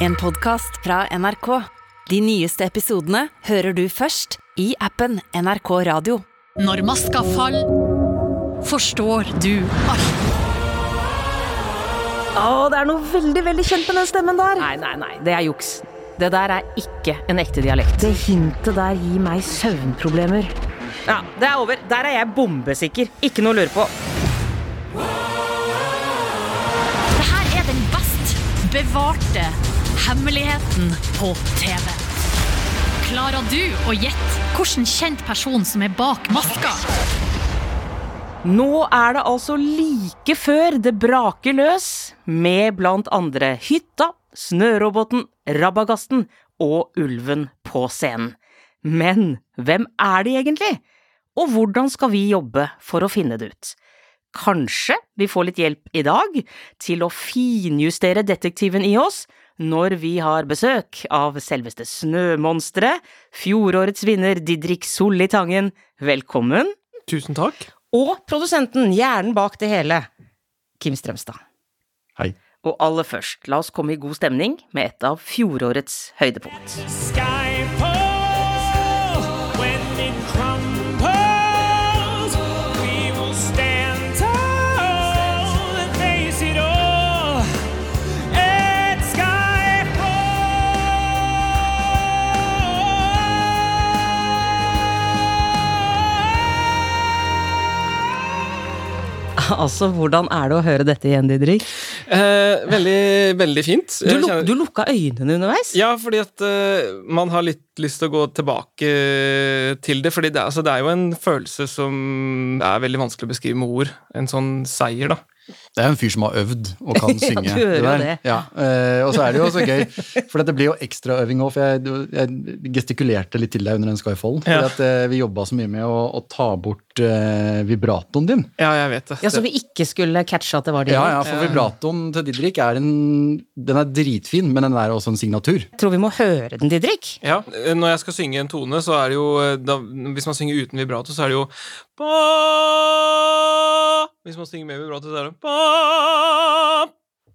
En podkast fra NRK. De nyeste episodene hører du først i appen NRK Radio. Når maska faller, forstår du alt. Å, det er noe veldig, veldig kjent med den stemmen der. Nei, nei, nei, det er juks. Det der er ikke en ekte dialekt. Det hintet der gir meg søvnproblemer. Ja, det er over. Der er jeg bombesikker. Ikke noe å lure på. Det her er den best bevarte hemmeligheten på TV. Klarer du å gjette hvilken kjent person som er bak maska? Nå er det altså like før det braker løs, med blant andre Hytta, Snøroboten, Rabagasten og Ulven på scenen. Men hvem er de egentlig? Og hvordan skal vi jobbe for å finne det ut? Kanskje vi får litt hjelp i dag til å finjustere detektiven i oss når vi har besøk av selveste Snømonsteret, fjorårets vinner Didrik Solli Tangen. Velkommen. Tusen takk. Og produsenten, hjernen bak det hele, Kim Strømstad. Hei. Og aller først, la oss komme i god stemning med et av fjorårets høydepunkt. sky Altså, hvordan er det å høre dette igjen, Didrik? Eh, veldig, veldig fint. Du, luk, kjenner- du lukka øynene underveis? Ja, fordi at uh, man har litt lyst til å gå tilbake til det. fordi det, altså, det er jo en følelse som er veldig vanskelig å beskrive med ord. En sånn seier, da. Det er jo en fyr som har øvd og kan synge. Ja, du hører det, der. det. Ja, Uh, og så er det jo også gøy, for det blir jo ekstraøving òg. For jeg, jeg gestikulerte litt til deg under den Skyfall. For at, uh, vi jobba så mye med å, å ta bort uh, vibratoen din. Ja, jeg vet det. Ja, Så vi ikke skulle catche at det var det Ja, ja, for vibratoen til Didrik er en Den er dritfin, men den er også en signatur. Jeg tror vi må høre den, Didrik. Ja, eh, Når jeg skal synge en tone, så er det jo eh, da, Hvis man synger uten vibrato, så er det jo ba. Hvis man synger med vibrato, så er det ba.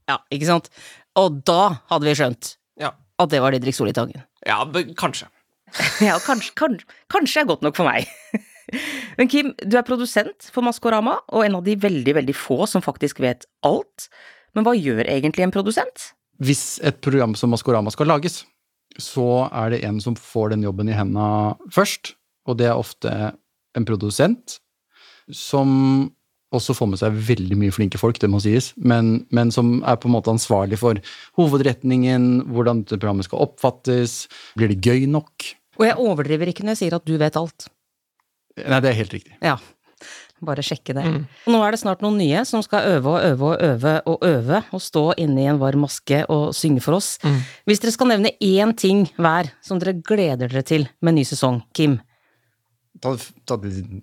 Ja, ikke sant? Og da hadde vi skjønt Ja, at det var Didrik Solitangen. Ja kanskje. Ja, kanskje, kanskje, kanskje er godt nok for meg. Men Kim, du er produsent for Maskorama, og en av de veldig, veldig få som faktisk vet alt. Men hva gjør egentlig en produsent? Hvis et program som Maskorama skal lages, så er det en som får den jobben i henda først, og det er ofte en produsent som også får med seg veldig mye flinke folk, det må sies, men, men som er på en måte ansvarlig for hovedretningen, hvordan dette programmet skal oppfattes, blir det gøy nok? Og jeg overdriver ikke når jeg sier at du vet alt. Nei, det er helt riktig. Ja, bare sjekke det. Nå er det snart noen nye som skal øve og øve og øve og øve, og stå inne i en varm maske og synge for oss. Hvis dere skal nevne én ting hver som dere gleder dere til med ny sesong, Kim? Ta, ta,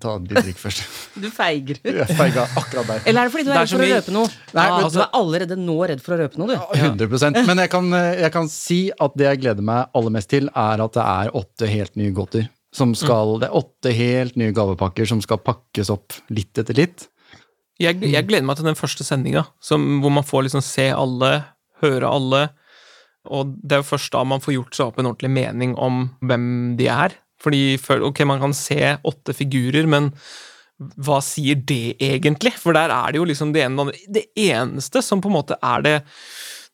ta Didrik først. Du feiger. Jeg feiga akkurat der. Eller er det fordi du er Det er redd for å røpe noe? Nei, ja, men- altså, du er allerede nå redd for å røpe noe, du. 100 Men jeg kan, jeg kan si at det jeg gleder meg aller mest til, er at det er åtte helt nye godter. Som skal, Det er åtte helt nye gavepakker som skal pakkes opp litt etter litt. Jeg, jeg gleder meg til den første sendinga, hvor man får liksom se alle, høre alle. Og det er jo først da man får gjort seg opp en ordentlig mening om hvem de er. Fordi ok, man kan se åtte figurer, men hva sier det egentlig? For der er det jo liksom det ene det eneste som på en måte er det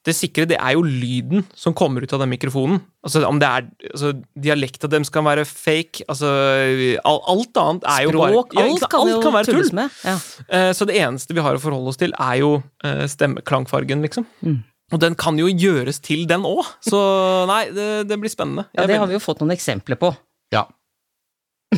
det sikre, det er jo lyden som kommer ut av den mikrofonen. Altså Om det er altså, Dialekta deres kan være fake. Altså Alt annet er jo bare Språk, alt kan alt kan være tull. med. Ja. Eh, Så det eneste vi har å forholde oss til, er jo eh, stemmeklangfargen, liksom. Mm. Og den kan jo gjøres til, den òg. Så nei, det, det blir spennende. ja, det har vi jo fått noen eksempler på. Ja.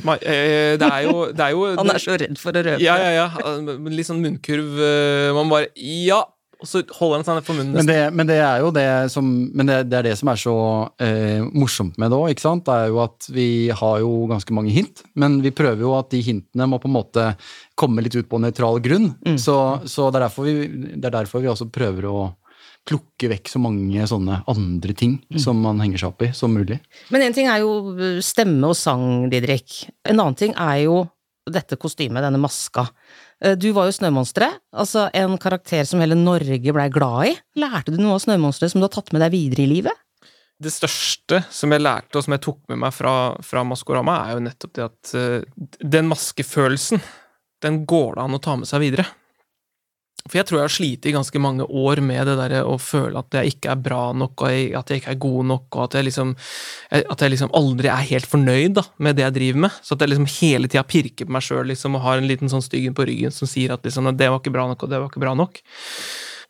Ma- eh, Det er jo, det er jo Han er så redd for å røpe. Ja, ja, ja. Litt sånn munnkurv. eh, Man bare Ja! Og så holder han seg for munnen. Men det, men det er jo det som Men det, det er det som er så eh, morsomt med det òg, ikke sant. Det er jo at vi har jo ganske mange hint, men vi prøver jo at de hintene må på en måte komme litt ut på nøytral grunn. Så, så det, er vi, det er derfor vi også prøver å plukke vekk så mange sånne andre ting som man henger seg opp i, som mulig. Men en ting er jo stemme og sang, Didrik. En annen ting er jo dette kostymet, denne maska. Eh, Du var jo Snømonsteret, altså en karakter som hele Norge blei glad i. Lærte du noe av Snømonsteret som du har tatt med deg videre i livet? Det største som jeg lærte, og som jeg tok med meg fra, fra Maskorama, er jo nettopp det at uh, den maskefølelsen, den går det an å ta med seg videre. For jeg tror jeg har slitt i ganske mange år med det derre å føle at jeg ikke er bra nok, og at jeg ikke er god nok, og at jeg liksom At jeg liksom aldri er helt fornøyd da, med det jeg driver med. Så at jeg liksom hele tida pirker på meg sjøl liksom, og har en liten sånn styggen på ryggen som sier at liksom, det var ikke bra nok, og det var ikke bra nok.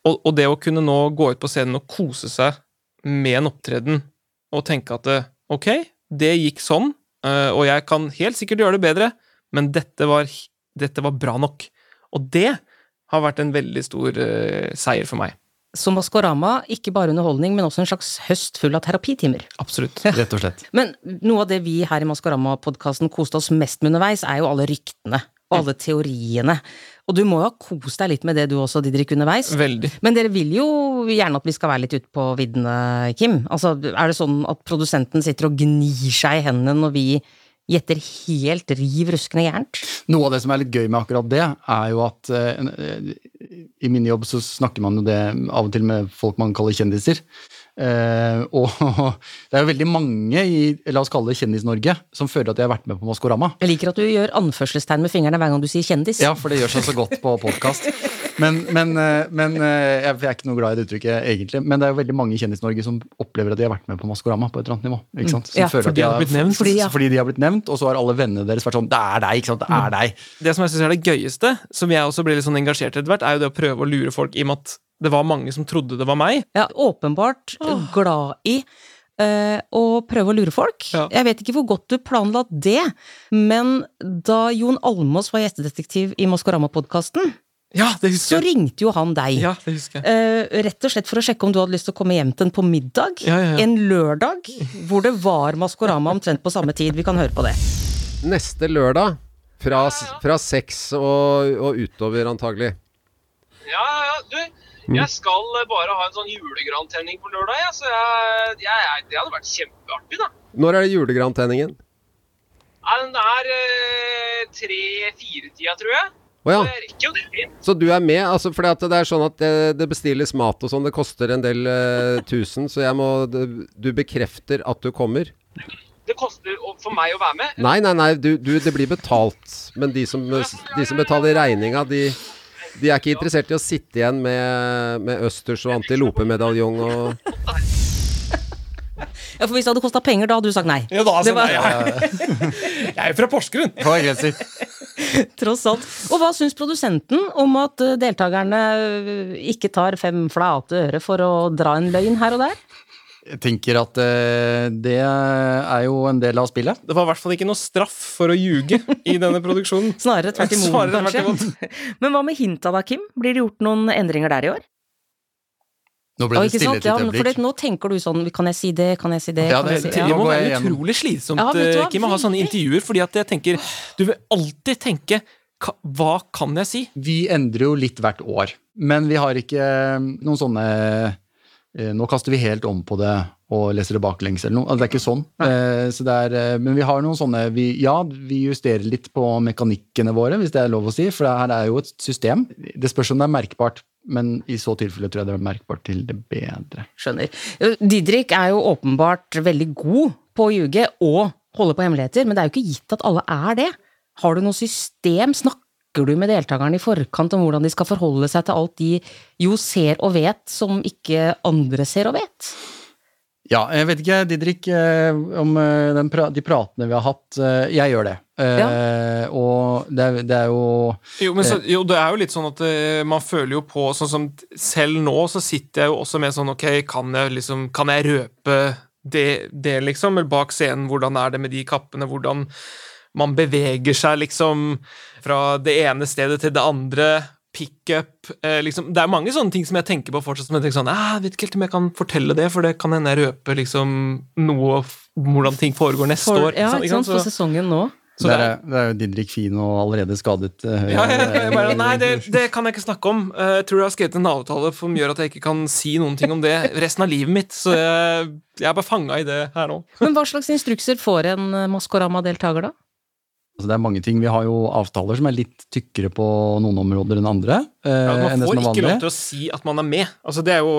Og, og det å kunne nå gå ut på scenen og kose seg med en opptreden og tenke at eh, ok, det gikk sånn, eh, og jeg kan helt sikkert gjøre det bedre, men dette var, dette var bra nok. Og det har vært en veldig stor uh, seier for meg. Så Maskorama, ikke bare underholdning, men også en slags høst full av terapitimer. Absolutt. Rett og slett. Men noe av det vi her i Maskorama-podkasten koste oss mest med underveis, er jo alle ryktene og alle teoriene. Og du må jo ha kost deg litt med det du også, Didrik, underveis. Veldig. Men dere vil jo gjerne at vi skal være litt ute på viddene, Kim. Altså, er det sånn at produsenten sitter og gnir seg i hendene når vi gjetter helt riv ruskende gærent? Noe av det som er litt gøy med akkurat det, er jo at uh, i min jobb så snakker man jo det av og til med folk man kaller kjendiser. Uh, og det er jo veldig mange i la oss kalle det Kjendis-Norge som føler at de har vært med på Maskorama. Jeg liker at du gjør anførselstegn med fingrene hver gang du sier kjendis. Ja, for det gjør seg så godt på podkast. Men, men, eh, men eh, jeg er ikke noe glad i det uttrykket, egentlig. Men det er jo veldig mange i Kjendis-Norge som opplever at de har vært med på Maskorama på et eller annet nivå. Ikke sant? Ja, fordi de har blitt nevnt. Fordi, ja. fordi de har blitt nevnt, og så har alle vennene deres vært sånn Det er deg, ikke sant. Det er deg. Det som jeg synes er det gøyeste, som jeg også ble litt sånn engasjert i etter hvert, er jo det å prøve å lure folk i og med at det var mange som trodde det var meg. Ja, åpenbart glad i og å prøve å lure folk. Ja. Jeg vet ikke hvor godt du planla det, men da Jon Almås var gjestedetektiv i Maskorama-podkasten, Ja, det så husker jeg. ringte jo han deg. Ja, det husker jeg. Uh, rett og slett for å sjekke om du hadde lyst til å komme hjem til en på middag. Ja, ja, ja. En lørdag hvor det var Maskorama omtrent på samme tid. Vi kan høre på det. Neste lørdag fra, fra seks og, og utover, antagelig. Ja, ja, ja. Du, jeg skal bare ha en sånn julegrantenning på lørdag, ja, Så jeg, jeg, jeg, det hadde vært kjempeartig, da. Når er det julegrantenningen? Ja, Den er eh, tre-fire-tida, tror jeg. Å ja. Så jeg rekker jo det fint. Så du er med? Altså, at det er sånn at det, det bestilles mat og sånn. Det koster en del eh, tusen, så jeg må Du bekrefter at du kommer? Det koster for meg å være med. Nei, nei, nei. Du, du, det blir betalt. Men de som, de som betaler regninga, de, de er ikke interessert i å sitte igjen med, med østers og antilopemedaljong og Ja, For hvis det hadde kosta penger, da hadde du sagt nei. Ja, da, altså, Det var- nei, ja. Jeg er jo fra Porsgrunn! Tross alt. Og hva syns produsenten om at eh, deltakerne eh, ikke tar fem flate øre for å dra en løgn her og der? Jeg tenker at eh, det er jo en del av spillet. Det var i hvert fall ikke noe straff for å ljuge i denne produksjonen. Snarere tvert imot, kanskje. Men hva med hinta da, Kim? Blir det gjort noen endringer der i år? Nå ble det stille et lite øyeblikk. nå tenker du sånn Kan jeg si det? Kan jeg si det? Ja, Kan det- jeg si, ja. Det må være utrolig slitsomt, Ja, eh, Kim, å ha sånne intervjuer, fordi at jeg tenker Du vil alltid tenke Hva kan jeg si? Vi endrer jo litt hvert år, men vi har ikke eh, noen sånne Nå kaster vi helt om på det og leser det baklengs eller noe. Altså, det er ikke sånn. Eh, Så det er, eh, men vi har noen sånne vi, Ja, vi justerer litt på mekanikkene våre, hvis det er lov å si, for her er jo et system. Det spørs om det er merkbart, men i så tilfelle tror jeg det er merkbart til det bedre. Skjønner. Eh, Didrik er jo åpenbart veldig god på å ljuge og holde på hemmeligheter, men det er jo ikke gitt at alle er det. Har du noe system? Snakker du med deltakerne i forkant om hvordan de skal forholde seg til alt de jo ser og vet, som ikke andre ser og vet? Ja, jeg vet ikke, Didrik, eh, om eh, den pra de pratene vi har hatt. eh, Jeg gjør det. Eh, Og det er, det er jo Jo, men så, jo, det er jo litt sånn at man føler jo på Sånn som selv nå, så sitter jeg jo også med sånn Ok, kan jeg liksom Kan jeg røpe det, det liksom? Eller bak scenen, hvordan er det med de kappene? Hvordan man beveger seg liksom fra det ene stedet til det andre. Pickup eh, liksom. Det er mange sånne ting som jeg tenker på fortsatt. Som jeg tenker sånn, «Ah, Jeg vet ikke helt om jeg kan fortelle det, for det kan hende jeg røper liksom noe hvordan ting foregår neste For, år. ja, ikke sant, Så- på sesongen nå. så det er, det, er jo Didrik Fino og allerede skadet. Uh, Ja, ja, ja, bare, nei, det, det kan jeg ikke snakke om. Uh, Jeg tror jeg har skrevet en avtale som gjør at jeg ikke kan si noen ting om det resten av livet mitt. Så jeg, jeg er bare fanga i det her nå. Men hva slags instrukser får en eh, Maskorama-deltaker, da? Altså, det er mange ting. Vi har jo avtaler som er litt tykkere på noen områder enn andre. eh, Ja, enn man det får som er ikke lov til å si at man er med. Altså, det, er jo,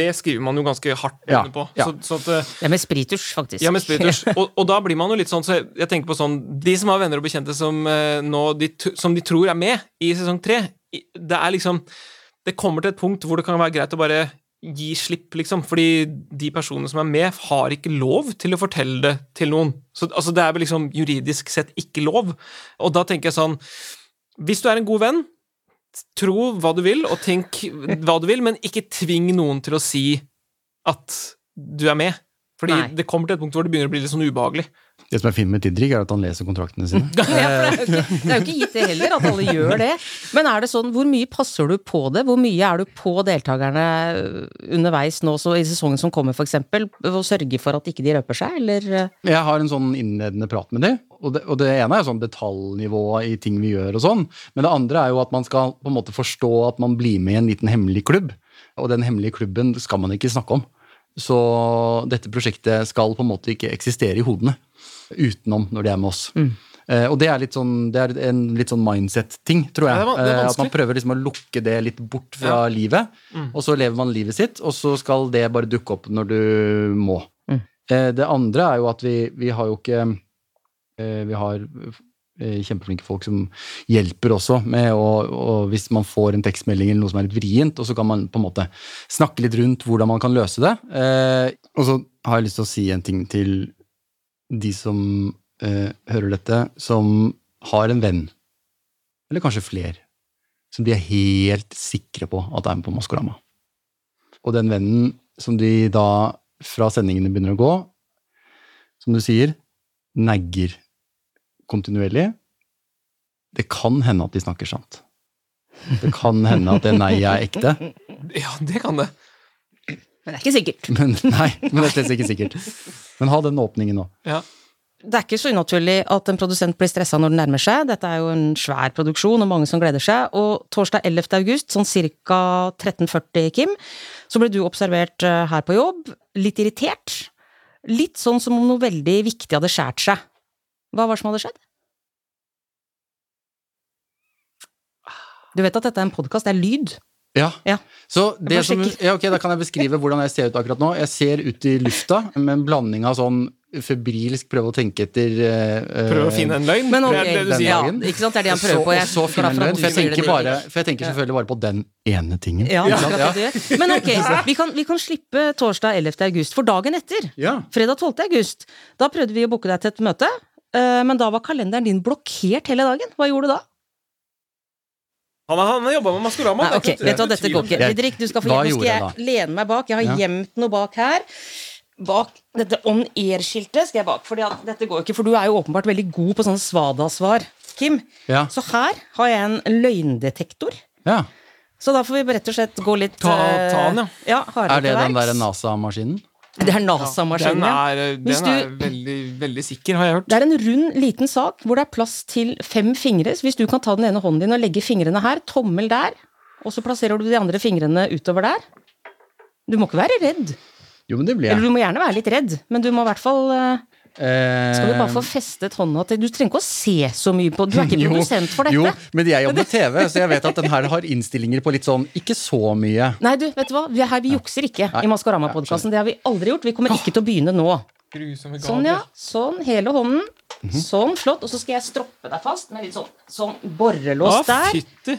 det skriver man jo ganske hardt Ja, på. ja. Så, så at, ja, er med spritus, faktisk. Ja, med spritus. Og, og da blir man jo litt sånn så jeg, jeg tenker på sånn De som har venner og bekjente som, eh, nå, de, som de tror er med i sesong tre, det er liksom Det kommer til et punkt hvor det kan være greit å bare gi slipp, liksom. Fordi de personene som er med, har ikke lov til å fortelle det til noen. Så altså, det er vel liksom juridisk sett ikke lov. Og da tenker jeg sånn Hvis du er en god venn, tro hva du vil, og tenk hva du vil, men ikke tving noen til å si at du er med. Fordi Nei. det kommer til et punkt hvor det begynner å bli litt sånn ubehagelig. Det som er fint med Didrik, er at han leser kontraktene sine. Ja, det, er jo ikke, det er jo ikke gitt det heller, at alle gjør det. Men er det sånn, hvor mye passer du på det? Hvor mye er du på deltakerne underveis nå så i sesongen som kommer, f.eks.? Og sørge for at ikke de røper seg, eller? Jeg har en sånn innledende prat med dem, og det, og det ene er jo sånn detaljnivå i ting vi gjør og sånn, men det andre er jo at man skal på en måte forstå at man blir med i en liten hemmelig klubb, og den hemmelige klubben skal man ikke snakke om. Så dette prosjektet skal på en måte ikke eksistere i hodene utenom når de er med oss. Eh, og det er, litt sånn, det er en litt sånn mindset-ting, tror jeg. Ja, det er det er Eh, at man prøver liksom å lukke det litt bort fra Ja. livet, og så lever man livet sitt, og så skal det bare dukke opp når du må. Eh, Det andre er jo at vi, vi har jo ikke uh, Vi har kjempeflinke folk som hjelper også med å og Hvis man får en tekstmelding eller noe som er litt vrient, og så kan man på en måte snakke litt rundt hvordan man kan løse det. Eh, Og så har jeg lyst til å si en ting til de som eh, hører dette, som har en venn, eller kanskje flere, som de er helt sikre på at er med på Maskorama. Og den vennen som de da, fra sendingene begynner å gå, som du sier, negger kontinuerlig. Det kan hende at de snakker sant. Det kan hende at det nei er ekte, Ja, det kan det. Men det er ikke sikkert. men nei, men det er slett ikke sikkert. Men ha den åpningen nå. Ja. Det er ikke så unaturlig at en produsent blir stressa når den nærmer seg. Dette er jo en svær produksjon og mange som gleder seg. Og torsdag 11. august, sånn ca. 13.40, Kim, så ble du observert eh, her på jobb. Litt irritert. Litt sånn som om noe veldig viktig hadde skjært seg. Hva var det som hadde skjedd? Du vet at dette er en podkast, det er lyd. Ja. Ja. Så det som, ja, ok, Da kan jeg beskrive hvordan jeg ser ut akkurat nå. Jeg ser ut i lufta med en blanding av sånn febrilsk prøve å tenke etter uh, Prøve å finne en løgn. Men okay, det er det du sier. ja, ikke sant, det er det han prøver på. Jeg så finne en løgn. For jeg tenker, bare, for jeg tenker selvfølgelig bare på den ene tingen. Ja, Ikke sant? akkurat. Men ok, vi kan, vi kan slippe torsdag 11. august, for dagen etter, Ja. fredag 12. august, da prøvde vi å booke deg til et møte, eh, men da var kalenderen din blokkert hele dagen. Hva gjorde du da? Han har, han har jobba med Maskorama. Nei, det er ok, vet du hva, dette går ikke. Didrik, du skal få hjem. Nå skal jeg lene meg bak. Jeg har Ja. gjemt noe bak her. Bak dette on air-skiltet skal jeg bak, for dette går ikke, for du er jo åpenbart veldig god på sånne svada-svar, Kim. Ja. Så her har jeg en løgndetektor. ja. Så da får vi rett og slett gå litt Ta- eh, ta den, ja. ja. Er det den derre NASA-maskinen? Det er NASA-maskinen, Den ja. er, Hvis den du- er veldig, veldig sikker, har jeg hørt. Det er en rund, liten sak hvor det er plass til fem fingre. Så hvis du kan ta den ene hånden din og legge fingrene her, tommel der, og så plasserer du de andre fingrene utover der. Du må ikke være redd. Jo, men det blir jeg. Eller du må gjerne være litt redd, men du må i hvert fall eh, Eh, Skal du bare få festet hånda til Du trenger ikke å se så mye på Du er ikke jo, produsent for dette. Jo, men jeg jobber med TV, så jeg vet at den her har innstillinger på litt sånn ikke så mye. Nei, du, vet du hva? Vi, er her, vi jukser ikke Nei. i Maskorama-podkasten. Det har vi aldri gjort. Vi kommer ikke til å begynne nå. Sånn, ja. Sånn, hele hånden. Mhm. Sånn, flott. Og så skal jeg stroppe deg fast med litt sånn, sånn borrelås ah, der. fytti.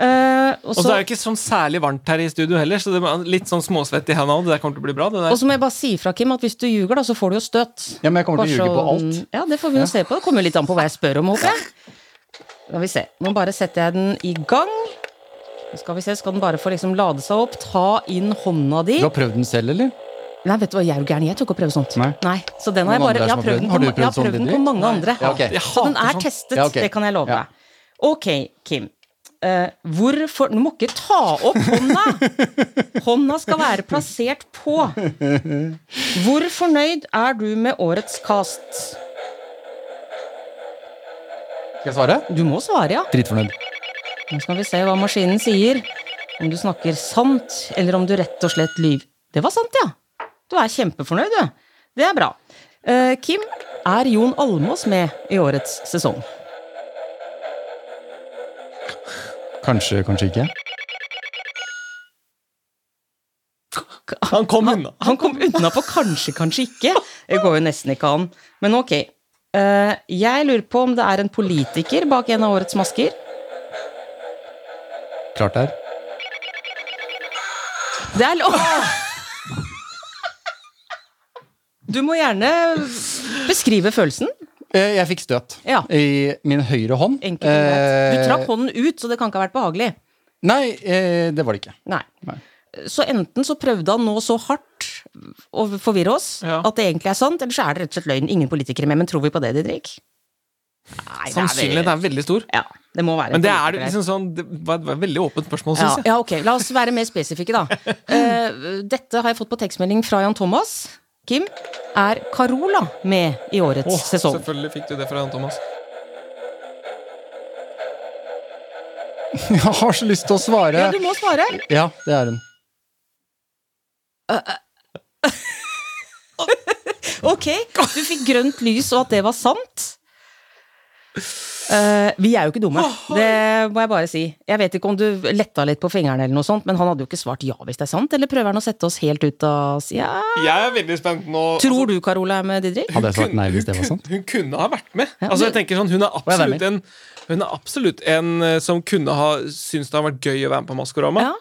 Eh, og Og så er det ikke sånn særlig varmt her i studio heller, så det er litt sånn småsvett i hendene. og Det der kommer til å bli bra. Det Og så må jeg bare si fra, Kim, at hvis du ljuger, da, så får du jo støt. Ja, men jeg kommer til å ljuge på sånn- alt. Ja, det får vi jo se på. Det kommer litt an på hva jeg spør om, håper jeg. Skal vi se. Nå bare setter jeg den i gang. Nå Skal vi se, skal den bare få liksom lade seg opp. Ta inn hånda di. Du har prøvd den selv, eller? Nei, vet du hva, jeg er jo gæren. Jeg tør ikke å prøve sånt. Nei. Så den har jeg bare Jeg har prøvd prøvd den den? på, Har du ma- jeg har prøvd sånn, den på Didrik? mange andre. Ja, okay. Så den er testet, Ja, det kan jeg love Ja. deg. Ok, Kim. Eh, hvorfor Du må ikke ta opp hånda! Hånda skal være plassert på. Hvor fornøyd er du med årets cast? Skal jeg svare? Du må svare, ja. Dritfornøyd. Nå skal vi se hva maskinen sier. Om du snakker sant, eller om du rett og slett lyver. Det var sant, ja. Du er kjempefornøyd, du. Det er bra. Uh, Kim, er Jon Almås med i årets sesong? Kanskje, kanskje ikke. Han kom unna. Han kom unna på kanskje, kanskje ikke. Det går jo nesten ikke an. Men ok. Eh, jeg lurer på om det er en politiker bak en av årets masker. Klart det er. Det er lov! Du må gjerne beskrive følelsen. Eh, Jeg fikk støt Ja. i min høyre hånd. Enkelt og greit. Du Eh, trakk hånden ut, så det kan ikke ha vært behagelig. Nei, eh, det var det ikke. Nei. Nei. Så enten så prøvde han nå så hardt å forvirre oss Ja. at det egentlig er sant, eller så er det rett og slett løgn. Ingen politikere med, men tror vi på det, Didrik? Nei, det er er veldig stor. Ja, det må være Men det er liksom sånn Det var et veldig åpent spørsmål, ja, jeg. ja, ok. La oss være mer spesifikke, da. Eh, dette har jeg fått på tekstmelding fra Jan Thomas. Kim, er Carola med i årets oh, sesong? selvfølgelig fikk du det fra Jan Thomas. Jeg har så lyst til å svare. Ja, du må svare. Ja, det er hun. Ok, du fikk grønt lys og at det var sant. Eh, vi er jo ikke dumme, det må jeg bare si. Jeg vet ikke om du letta litt på fingrene, eller noe sånt, men han hadde jo ikke svart ja hvis det er sant, eller prøver han å sette oss helt ut av ja. Jeg er veldig spent nå. Tror du Carola er med, Didrik? Hadde jeg svart nei hvis det var sant? Hun kunne ha vært med. Ja, altså jeg tenker sånn, Hun er er absolutt en Hun er absolutt en eh, som kunne ha syntes det har vært gøy å være med på Maskorama. Ja.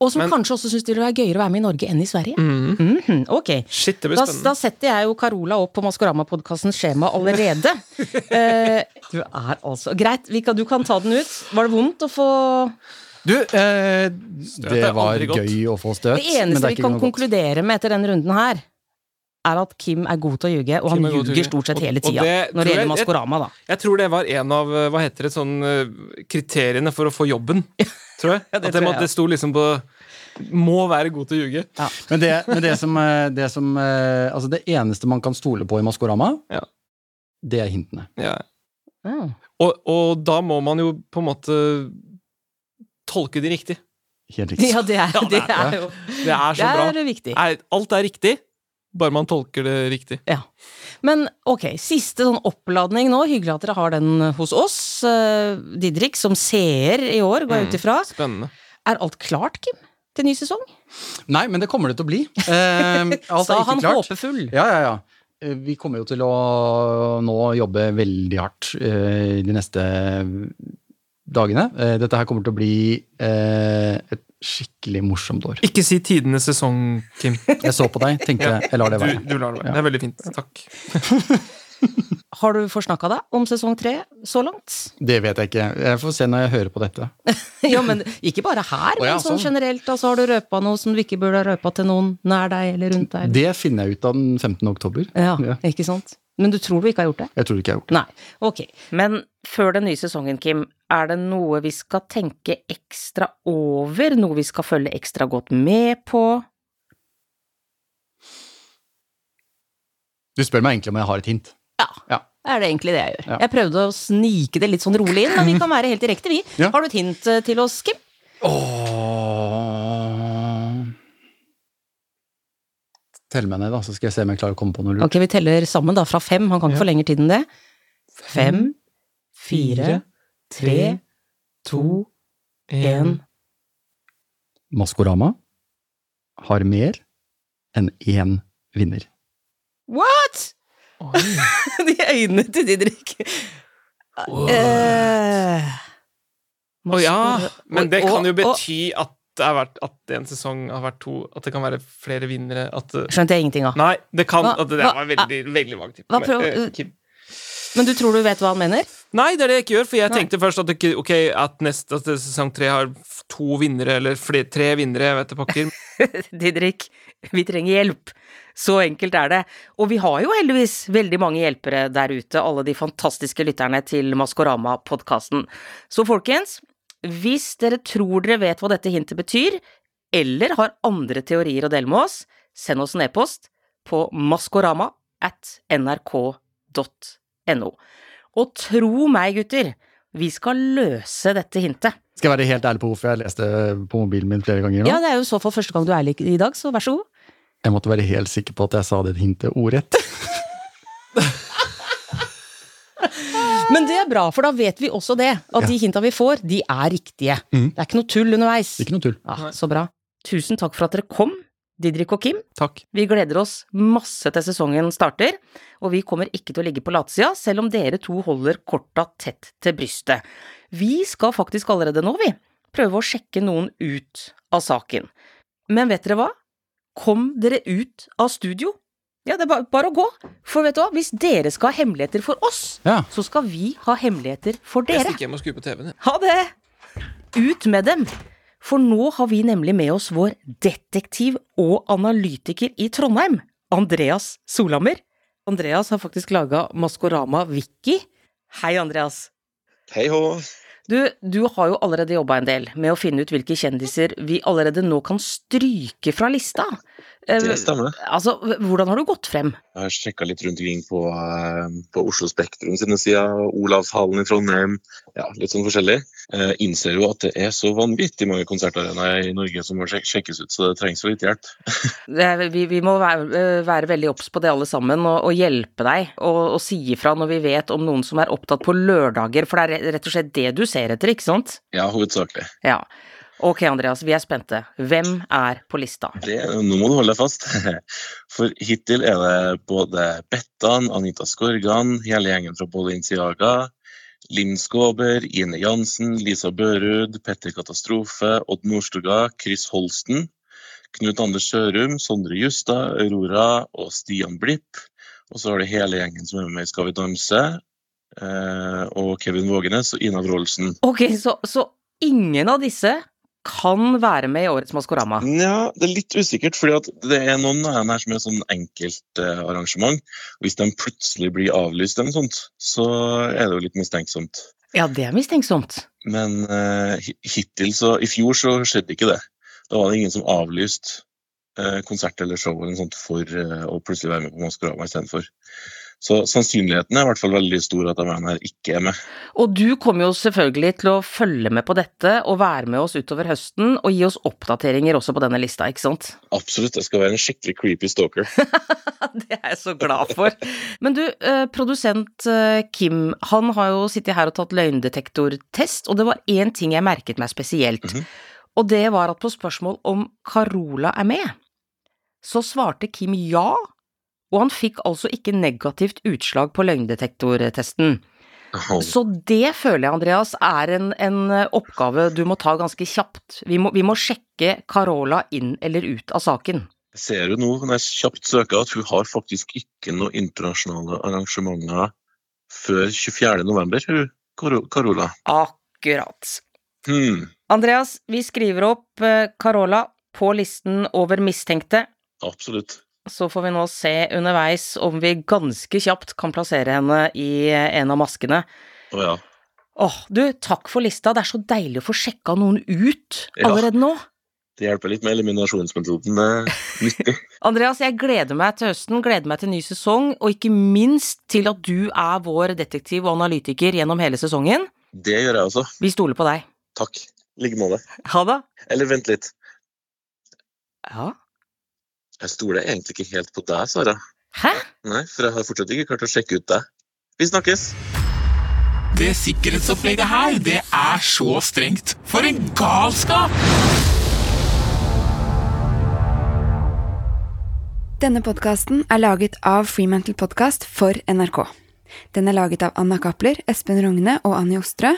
Og som Men- kanskje også syns det er gøyere å være med i Norge enn i Sverige. Mm. Mm -hmm, ok. Shit, det blir Da, da setter jeg jo Carola opp på Maskorama-podkastens skjema allerede. uh, du er altså Greit, vi kan, du kan ta den ut. Var det vondt å få Du, eh, det var gøy å få støt. Det men eneste det er vi kan konkludere med etter denne runden her, er at Kim er god til å ljuge, og Kim han er ljuger stort sett hele tida. Når det gjelder Maskorama, da. Jeg tror det var en av hva heter det, sånn eh, kriteriene for å få jobben. Tror jeg. Ja, det At det, tror jeg, ja. det sto liksom på Må være god til å ljuge. Men det, men det som, eh, det som eh, Altså, det eneste man kan stole på i Maskorama, Ja. det er hintene. Ja. Mm. Og, og da må man jo på en måte tolke de riktig. Helt riktig. Ja, det er, Ja, det det er jo Det er så bra. Det er viktig. Alt er riktig, bare man tolker det riktig. Ja. Men ok, siste sånn oppladning nå. Hyggelig at dere har den hos oss. Eh, Didrik, som seer i år, går jeg ut ifra. Spennende. Er alt klart, Kim? Til ny sesong? Nei, men det kommer det til å bli. Eh, alt Sa er ikke han klart. håpefull. Ja, ja, ja. Eh, Vi kommer jo til å nå jobbe veldig hardt eh, de neste dagene. Eh, Dette her kommer til å bli eh, et skikkelig morsomt år. Ikke si tidenes sesong, Kim. Jeg så på deg, tenkte jeg lar det Du, være. du lar det være. Ja. Det er veldig fint. Takk. Har du forsnakka deg om sesong tre så langt? Det vet jeg ikke. Jeg får se når jeg hører på dette. ja, men ikke bare her, Å ja, men sånn sånn. generelt. Altså, har du røpa noe som du ikke burde ha røpa til noen nær deg eller rundt deg? Det finner jeg ut av den 15. oktober. Ja, Ja. ikke sant? Men du tror du ikke har gjort det? Jeg tror ikke jeg har gjort det. Nei. Ok. Men før den nye sesongen, Kim, er det noe vi skal tenke ekstra over? Noe vi skal følge ekstra godt med på? Du spør meg egentlig om jeg har et hint. Er det egentlig det jeg gjør? Ja. Jeg prøvde å snike det litt sånn rolig inn, men vi kan være helt direkte, vi. Ja. Har du et hint eh, til oss, Kim? Åh. Tell meg ned, da, så skal jeg se om jeg klarer å komme på noe lurt. Ok, vi teller sammen, da, fra fem. Han kan ikke få lenger tid enn det. Fem, fire, tre, to, én. Maskorama har mer enn én vinner. What?! De øynene til Didrik. Eh, Å ja, men det kan jo bety at det har vært at en sesong har vært to At det kan være flere vinnere. At Skjønte jeg ingenting av. nei, det kan Hva- at det hva- var veldig, veldig vagt. hva Men, eh, Men du tror du vet hva han mener? Nei, det er det jeg ikke gjør, for jeg Nei. tenkte først at, det ikke, at neste at sesong tre har to vinnere, eller flere, tre vinnere, jeg vet det pokker. Didrik, vi trenger hjelp. Så enkelt er det. Og vi har jo heldigvis veldig mange hjelpere der ute, alle de fantastiske lytterne til Maskorama-podkasten. Så folkens, hvis dere tror dere vet hva dette hintet betyr, eller har andre teorier å dele med oss, send oss en e-post på maskorama at nrk.no. Og tro meg, gutter, vi skal løse dette hintet. Skal jeg være helt ærlig på hvorfor jeg leste på mobilen min flere ganger nå? Ja, det er jo i så fall første gang du er ærlig i dag, så vær så god. Jeg måtte være helt sikker på at jeg sa det hintet ordrett. Men det er bra, for da vet vi også det. At de hinta vi får, de er riktige. Mm. Det er ikke noe tull underveis. Ikke noe tull. Ja, så bra. Tusen takk for at dere kom, Didrik og Kim. Takk. Vi gleder oss masse til sesongen starter, og vi kommer ikke til å ligge på latsida, selv om dere to holder korta tett til brystet. Vi skal faktisk allerede nå, vi, prøve å sjekke noen ut av saken. Men vet dere hva? Kom dere ut av studio. Ja, det er bare, bare å gå. For vet du hva, hvis dere skal ha hemmeligheter for oss, Ja. så skal vi ha hemmeligheter for dere. Jeg stikker hjem og skrur på TV-en. jeg. Ha det! Ut med dem! For nå har vi nemlig med oss vår detektiv og analytiker i Trondheim, Andreas Solhammer. Andreas har faktisk laga Maskorama Wiki. Hei, Andreas. Hei hå. Du, du har jo allerede jobba en del med å finne ut hvilke kjendiser vi allerede nå kan stryke fra lista. Eh, Det stemmer. Altså, hvordan har du gått frem? Jeg har sjekka litt rundt omkring på, eh, på Oslo Spektrum sine sider, Olavshallen i Trondheim, ja, litt sånn forskjellig. Jeg innser jo at det er så vanvittig mange konsertarenaer i Norge som må sjekkes ut, så det trengs jo litt hjelp. Det- Vi, vi må være, eh, være veldig obs på det alle sammen, og, og hjelpe deg, og, og si ifra når vi vet om noen som er opptatt på lørdager, for det er rett og slett det du ser etter, ikke sant? Ja, hovedsakelig. Ja. Ok, Andreas, vi er spente. Hvem er på lista? Det, nå må du holde deg fast. For hittil er det både Bettan, Anita Skorgan, hele gjengen fra Bolinciaga, Linn Skåber, Ine Jansen, Lisa Børud, Petter Katastrofe, Odd Nordstoga, Chris Holsten, Knut Anders Sørum, Sondre Justad, Aurora og Stian Blipp. Og så har det hele gjengen som er med i Skal vi danse, eh, og Kevin Vågenes og Ina Wroldsen. Ok, så, så ingen av disse kan være med i årets Maskorama? Ja, det er litt usikkert, fordi det er noen av dem her som er sånn enkeltarrangement. Hvis de plutselig blir avlyst eller sånt, så er det jo litt mistenksomt. Ja, det er mistenksomt. Men uh, hittil så I fjor så skjedde ikke det. Da var det ingen som avlyste uh, konsert eller show eller sånt for uh, å plutselig være med på Maskorama istedenfor. Så sannsynligheten er i hvert fall veldig stor at her ikke er med. Og du kommer jo selvfølgelig til å følge med på dette og være med oss utover høsten og gi oss oppdateringer også på denne lista, ikke sant? Absolutt, jeg skal være en skikkelig creepy stalker. Det er jeg så glad for. Men du, eh, produsent eh, Kim, han har jo sittet her og tatt løgndetektortest, og det var én ting jeg merket meg spesielt. Mhm. Og det var at på spørsmål om Carola er med, så svarte Kim ja, og han fikk altså ikke negativt utslag på løgndetektortesten. Så det føler jeg, Andreas, er en, en oppgave du må ta ganske kjapt. Vi må, vi må sjekke Carola inn eller ut av saken. Jeg ser jo nå når jeg kjapt søker at hun har faktisk ikke noen internasjonale arrangementer før 24. november, hun Carola. Akkurat. Hmm, Andreas, vi skriver opp eh, Carola på listen over mistenkte. absolutt. Så får vi nå se underveis om vi ganske kjapt kan plassere henne i eh, en av maskene. Å ja. Åh, du, takk for lista. Det er så deilig å få sjekka noen ut Ja. allerede nå. Det hjelper litt med eliminasjonsmetoden. Nyttig. Andreas, jeg gleder meg til høsten, gleder meg til ny sesong, og ikke minst til at du er vår detektiv og analytiker gjennom hele sesongen. Det gjør jeg også. Vi stoler på deg. Takk. I like måte. Ha det. Eller vent litt. Ja. Jeg stoler egentlig ikke helt på deg, Sara. Hæ? Nei, for jeg har fortsatt ikke klart å sjekke ut deg. Vi snakkes! Det sikkerhetsopplegget her, det er så strengt. For en galskap! Denne podkasten er laget av Freemantle Podcast for NRK. Den er laget av Anna Cappler, Espen Rogne og Annie Ostrø.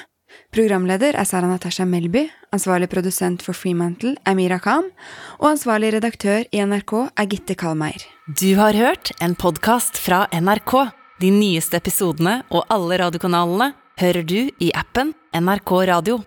Programleder er Sara Natasha Melby, ansvarlig produsent for Freemantle er Mira Khan, og ansvarlig redaktør i NRK er Gitte Kalmeier. Du har hørt en podkast fra NRK. De nyeste episodene og alle radiokanalene hører du i appen NRK Radio.